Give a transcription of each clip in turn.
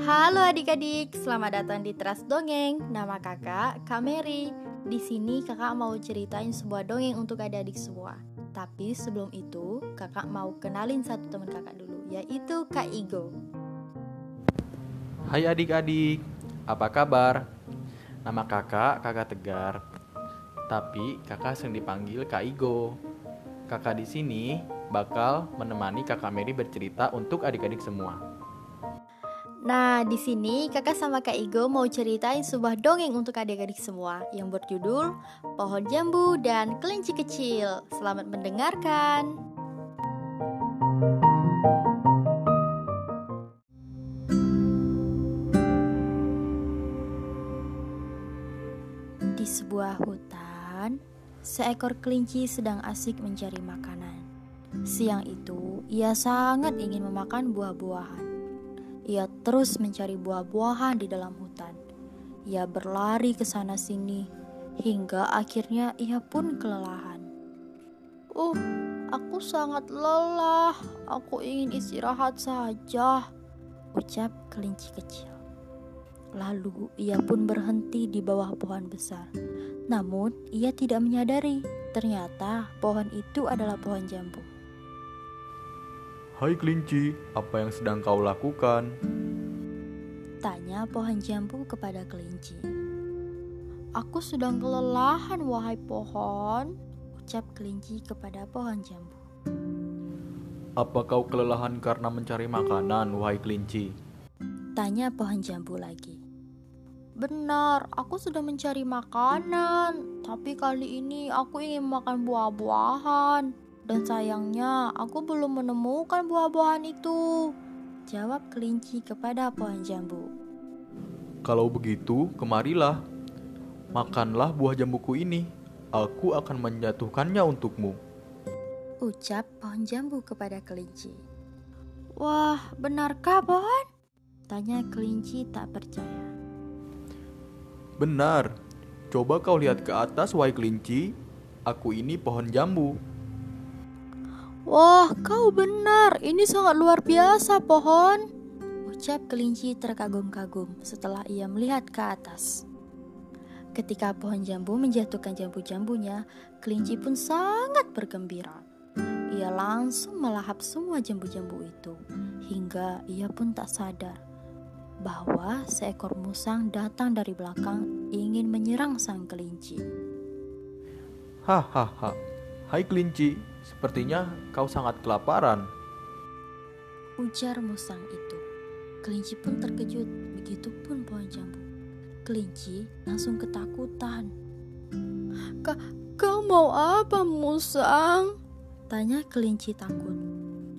Halo adik-adik, selamat datang di Teras Dongeng. Nama kakak Kak Mary. Di sini kakak mau ceritain sebuah dongeng untuk adik-adik semua. Tapi sebelum itu, kakak mau kenalin satu teman kakak dulu, yaitu Kak Igo. Hai adik-adik, apa kabar? Nama kakak Kakak Tegar. Tapi kakak sering dipanggil Kak Igo. Kakak di sini bakal menemani Kakak Mary bercerita untuk adik-adik semua. Nah, di sini kakak sama Kak Igo mau ceritain sebuah dongeng untuk adik-adik semua yang berjudul Pohon Jambu dan Kelinci Kecil. Selamat mendengarkan. Di sebuah hutan, seekor kelinci sedang asik mencari makanan. Siang itu, ia sangat ingin memakan buah-buahan. Ia terus mencari buah-buahan di dalam hutan. Ia berlari ke sana-sini hingga akhirnya ia pun kelelahan. "Uh, aku sangat lelah. Aku ingin istirahat saja," ucap kelinci kecil. Lalu ia pun berhenti di bawah pohon besar. Namun ia tidak menyadari ternyata pohon itu adalah pohon jambu. Hai kelinci, apa yang sedang kau lakukan? Tanya pohon jambu kepada kelinci. Aku sedang kelelahan, wahai pohon, ucap kelinci kepada pohon jambu. Apa kau kelelahan karena mencari makanan, wahai kelinci? Tanya pohon jambu lagi. Benar, aku sudah mencari makanan, tapi kali ini aku ingin makan buah-buahan. Dan sayangnya, aku belum menemukan buah-buahan itu. Jawab kelinci kepada pohon jambu. Kalau begitu, kemarilah. Makanlah buah jambuku ini. Aku akan menjatuhkannya untukmu. Ucap pohon jambu kepada kelinci. Wah, benarkah pohon? Tanya kelinci tak percaya. Benar. Coba kau lihat ke atas, wahai kelinci. Aku ini pohon jambu. Wah, kau benar. Ini sangat luar biasa, pohon. Ucap kelinci terkagum-kagum setelah ia melihat ke atas. Ketika pohon jambu menjatuhkan jambu-jambunya, kelinci pun sangat bergembira. Ia langsung melahap semua jambu-jambu itu, hingga ia pun tak sadar bahwa seekor musang datang dari belakang ingin menyerang sang kelinci. Hahaha, hai kelinci, sepertinya kau sangat kelaparan. Ujar musang itu. Kelinci pun terkejut, begitupun pohon jambu. Kelinci langsung ketakutan. Ka kau mau apa musang? Tanya kelinci takut.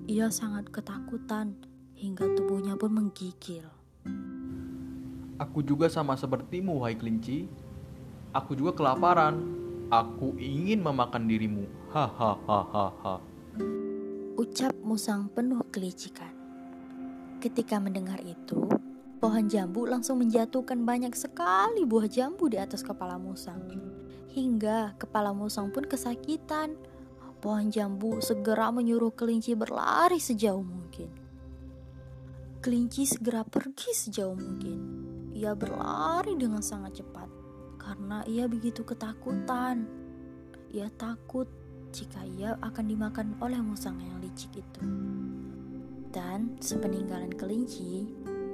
Ia sangat ketakutan hingga tubuhnya pun menggigil. Aku juga sama sepertimu, wahai kelinci. Aku juga kelaparan. Aku ingin memakan dirimu. Hahaha. Ucap musang penuh kelicikan. Ketika mendengar itu, pohon jambu langsung menjatuhkan banyak sekali buah jambu di atas kepala musang. Hingga kepala musang pun kesakitan. Pohon jambu segera menyuruh kelinci berlari sejauh mungkin. Kelinci segera pergi sejauh mungkin. Ia berlari dengan sangat cepat karena ia begitu ketakutan. Ia takut jika ia akan dimakan oleh musang yang licik itu. Dan sepeninggalan kelinci,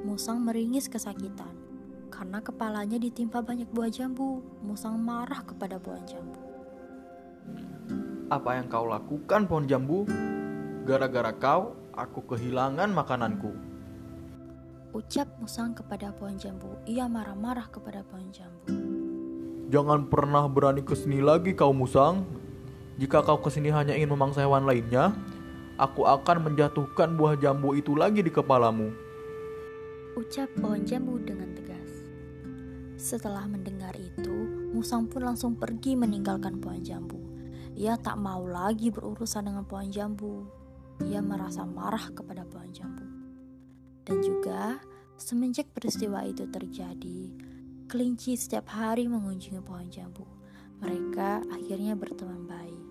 musang meringis kesakitan karena kepalanya ditimpa banyak buah jambu. Musang marah kepada pohon jambu. Apa yang kau lakukan, pohon jambu? Gara-gara kau, aku kehilangan makananku. Ucap musang kepada pohon jambu. Ia marah-marah kepada pohon jambu. Jangan pernah berani ke sini lagi kau musang. Jika kau ke sini hanya ingin memangsa hewan lainnya, aku akan menjatuhkan buah jambu itu lagi di kepalamu. Ucap pohon jambu dengan tegas. Setelah mendengar itu, musang pun langsung pergi meninggalkan pohon jambu. Ia tak mau lagi berurusan dengan pohon jambu. Ia merasa marah kepada pohon jambu. Dan juga, semenjak peristiwa itu terjadi, Kelinci setiap hari mengunjungi pohon jambu. Mereka akhirnya berteman baik.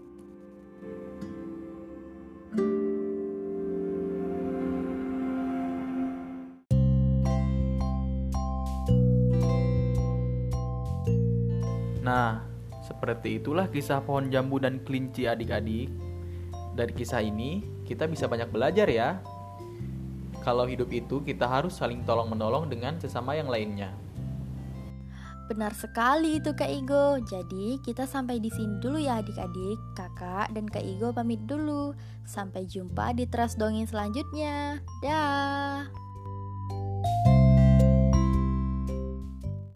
Nah, seperti itulah kisah pohon jambu dan kelinci adik-adik. Dari kisah ini, kita bisa banyak belajar ya. Kalau hidup itu, kita harus saling tolong-menolong dengan sesama yang lainnya. Benar sekali itu Kak Igo. Jadi kita sampai di sini dulu ya adik-adik. Kakak dan Kak Igo pamit dulu. Sampai jumpa di teras dongeng selanjutnya. Dah.